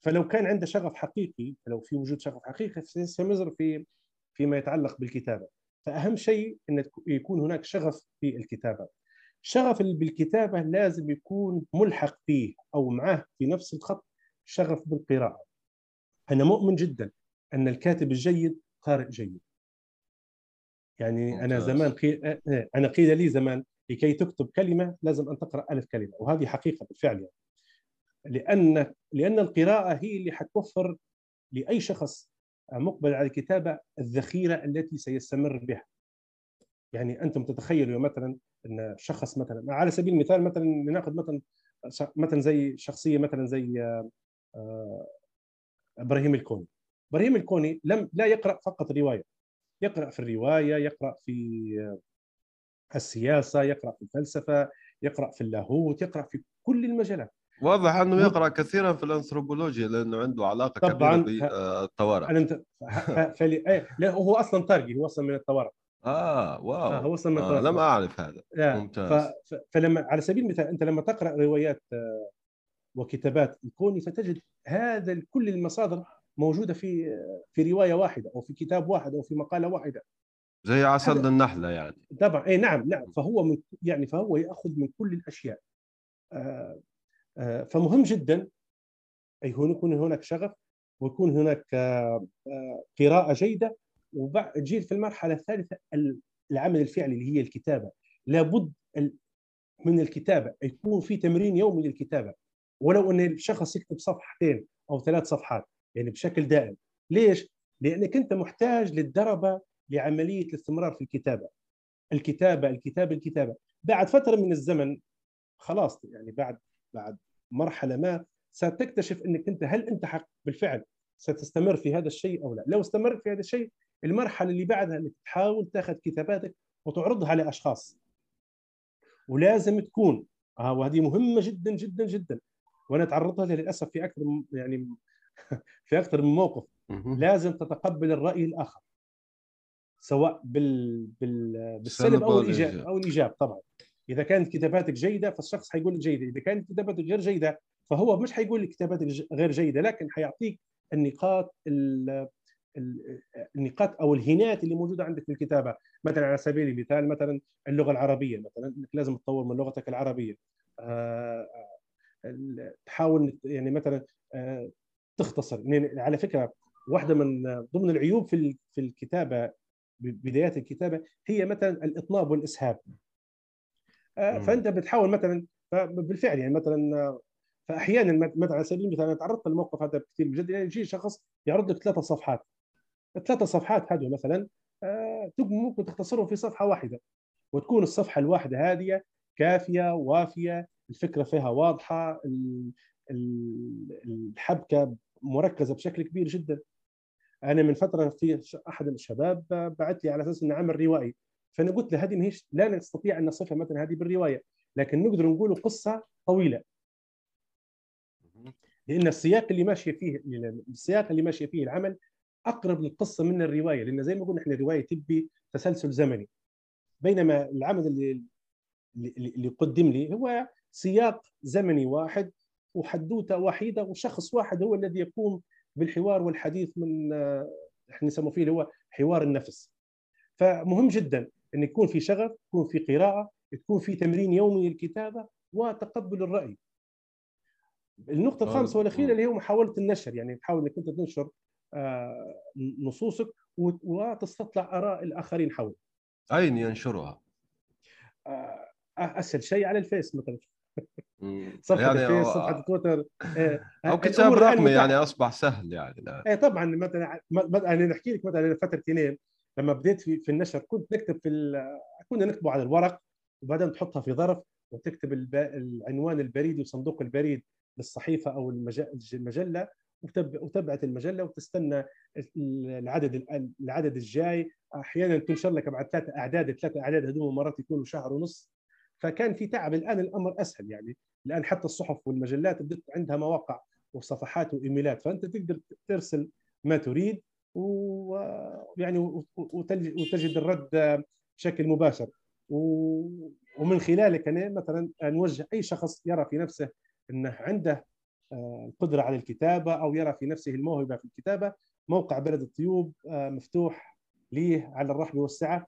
فلو كان عنده شغف حقيقي لو في وجود شغف حقيقي سيستمر في فيما يتعلق بالكتابة. فأهم شيء إن يكون هناك شغف في الكتابة. شغف بالكتابة لازم يكون ملحق فيه أو معه في نفس الخط شغف بالقراءة. أنا مؤمن جدا أن الكاتب الجيد قارئ جيد يعني أنا زمان قي... أنا قيل لي زمان لكي تكتب كلمة لازم أن تقرأ ألف كلمة وهذه حقيقة بالفعل يعني. لأن لأن القراءة هي اللي حتوفر لأي شخص مقبل على الكتابة الذخيرة التي سيستمر بها. يعني أنتم تتخيلوا مثلا أن شخص مثلا على سبيل المثال مثلا لنأخذ مثلا مثلا زي شخصية مثلا زي آه، إبراهيم الكوني. إبراهيم الكوني لم لا يقرأ فقط رواية. يقرأ في الرواية يقرأ في السياسة يقرأ في الفلسفة يقرأ في اللاهوت يقرأ في كل المجالات. واضح أنه يقرأ كثيرا في الأنثروبولوجيا لأنه عنده علاقة طبعا كبيرة بالطوارئ انت فلي... إيه، لا هو أصلا تارجي هو أصلا من الطوارئ. آه واو. آه هو أصلا من آه لم أعرف هذا. ممتاز. ف... فلما على سبيل المثال أنت لما تقرأ روايات آه، وكتابات الكوني ستجد هذا كل المصادر موجودة في في رواية واحدة أو في كتاب واحد أو في مقالة واحدة. زي عسل النحلة يعني. طبعا اي نعم نعم. فهو من يعني فهو يأخذ من كل الأشياء. آه آه فمهم جدا اي يكون هناك شغف ويكون هناك آه قراءة جيدة. وبعد في المرحلة الثالثة العمل الفعلي اللي هي الكتابة. لابد من الكتابة يكون في تمرين يومي للكتابة. ولو أن الشخص يكتب صفحتين أو ثلاث صفحات يعني بشكل دائم. ليش؟ لأنك أنت محتاج للدربة لعملية الاستمرار في الكتابة. الكتابة الكتابة الكتابة. بعد فترة من الزمن خلاص يعني بعد بعد مرحلة ما ستكتشف أنك أنت هل أنت حق بالفعل ستستمر في هذا الشيء أو لا. لو استمرت في هذا الشيء المرحلة اللي بعدها أنك تحاول تأخذ كتاباتك وتعرضها لأشخاص. ولازم تكون. آه وهذه مهمة جدا جدا جدا. وأنا تعرضت لها للاسف في أكثر يعني في أكثر من موقف. لازم تتقبل الرأي الآخر. سواء بال... بال... بالسلب أو الايجاب أو الإيجاب طبعا. إذا كانت كتاباتك جيدة فالشخص حيقول لك جيدة. إذا كانت كتاباتك غير جيدة فهو مش حيقول لك كتاباتك غير جيدة لكن حيعطيك النقاط ال... النقاط أو الهنات اللي موجودة عندك في الكتابة. مثلا على سبيل المثال مثلا اللغة العربية مثلا إنك لازم تطور من لغتك العربية. آه، تحاول يعني مثلا آه، تختصر. يعني على فكرة واحدة من ضمن العيوب في في الكتابة بدايات الكتابة هي مثلا الإطناب والإسهاب. آه، فأنت بتحاول مثلا بالفعل يعني مثلا فاحيانا مثلا على سبيل المثال أنا تعرضت للموقف هذا كثير بجد. يعني يجي شخص يعرض لك ثلاثة صفحات. الثلاثة صفحات هذول مثلا آه، ممكن تختصرهم في صفحة واحدة وتكون الصفحة الواحدة هذه كافية وافية الفكرة فيها واضحة الحبكة مركزة بشكل كبير جدا. أنا من فترة في أحد الشباب بعث لي على أساس إنه عمل روائي. فأنا قلت له هذه ماهيش لا نستطيع أن نصفها مثلا هذه بالرواية لكن نقدر نقول قصة طويلة. لأن السياق اللي ماشيه فيه السياق اللي ماشيه فيه العمل أقرب للقصة من الرواية لأن زي ما قلنا إحنا الروايه تبي تسلسل زمني. بينما العمل اللي اللي قدم لي هو سياق زمني واحد وحدوته وحيدة وشخص واحد هو الذي يقوم بالحوار والحديث من إحنا نسميه فيه هو حوار النفس. فمهم جدا إن يكون في شغف يكون في قراءة تكون في تمرين يومي للكتابة وتقبل الرأي. النقطة الخامسة والأخيرة اللي هي محاولة النشر يعني تحاول إنك أنت تنشر آه، نصوصك وتستطلع آراء الآخرين حولك. أين ينشرها؟ آه، أسهل شيء على الفيس مثلا. صفحة يعني الفيس صفحة تويتر أو كتاب رقمي يعني أصبح سهل يعني لا. إيه طبعا مثلا أنا نحكي لك مثلا فتره تنين لما بديت في, في النشر كنت نكتب في كنا نكتبه على الورق وبعدين تحطها في ظرف وتكتب العنوان البريدي وصندوق البريد للصحيفة أو المجلة وتبعت المجلة وتستنى العدد العدد الجاي. أحيانا تنشر لك بعد ثلاث أعداد ثلاث أعداد هذول مرات يكونوا شهر ونص. فكان في تعب. الآن الأمر أسهل يعني. الآن حتى الصحف والمجلات بدت عندها مواقع وصفحات وإيميلات فأنت تقدر ترسل ما تريد ويعني وتجد الرد بشكل مباشر. ومن خلالك أنا مثلا نوجه أي شخص يرى في نفسه أنه عنده آه، القدرة على الكتابة أو يرى في نفسه الموهبة في الكتابة. موقع بلد الطيوب آه، مفتوح ليه على الرحب والسعة.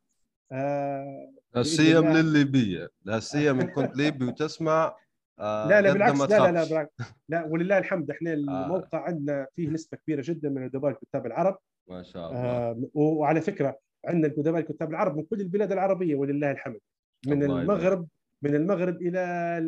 آه، لا سيما للليبية. لا سيما إن كنت ليبي وتسمع لا لا بالعكس لا لا لا بالعكس. لا ولله الحمد إحنا الموقع عندنا فيه نسبة كبيرة جدا من ادباء الكتاب العرب. ما شاء الله. آه وعلى فكرة عندنا الادباء الكتاب العرب من كل البلاد العربية ولله الحمد. من المغرب من المغرب إلى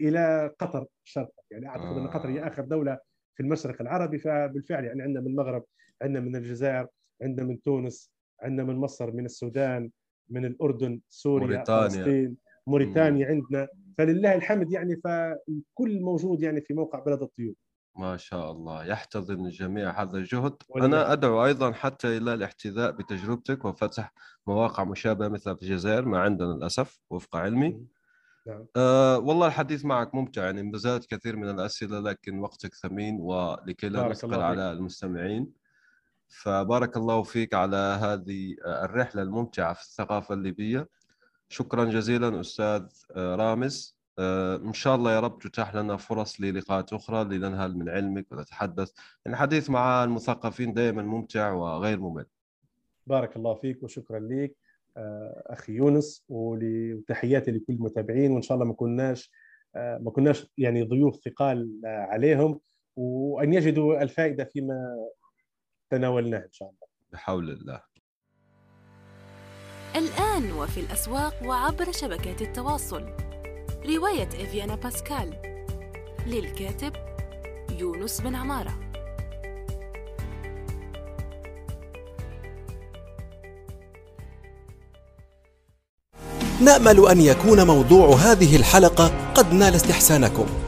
إلى قطر شرقا. يعني أعتقد آه. أن قطر هي آخر دولة في المشرق العربي فبالفعل يعني عندنا من المغرب عندنا من الجزائر عندنا من تونس عندنا من مصر من السودان من الأردن سوريا موريتانيا. فلسطين موريتانيا مم. عندنا. فلله الحمد يعني فالكل موجود يعني في موقع بلد الطيور. ما شاء الله يحتضن الجميع هذا الجهد. أنا أدعو أيضا حتى إلى الاحتذاء بتجربتك وفتح مواقع مشابهة مثل في الجزائر ما عندنا للأسف وفق علمي. نعم. أه والله الحديث معك ممتع يعني ما زالت كثير من الأسئلة لكن وقتك ثمين ولكي لا نثقل على المستمعين. فبارك الله فيك على هذه الرحلة الممتعة في الثقافة الليبية. شكرا جزيلا أستاذ آه، رامز. آه، إن شاء الله يا رب تتاح لنا فرص للقاءات أخرى لننهل من علمك ونتحدث الحديث مع المثقفين دائما ممتع وغير ممل. بارك الله فيك وشكرا لك آه، أخي يونس وتحياتي لكل المتابعين. وإن شاء الله ما كناش آه، ما كناش يعني ضيوف ثقال عليهم. وأن يجدوا الفائدة فيما تناولناه إن شاء الله. بحول الله. الآن وفي الأسواق وعبر شبكات التواصل. رواية إفيانا باسكال. للكاتب يونس بن عمارة. نأمل أن يكون موضوع هذه الحلقة قد نال استحسانكم.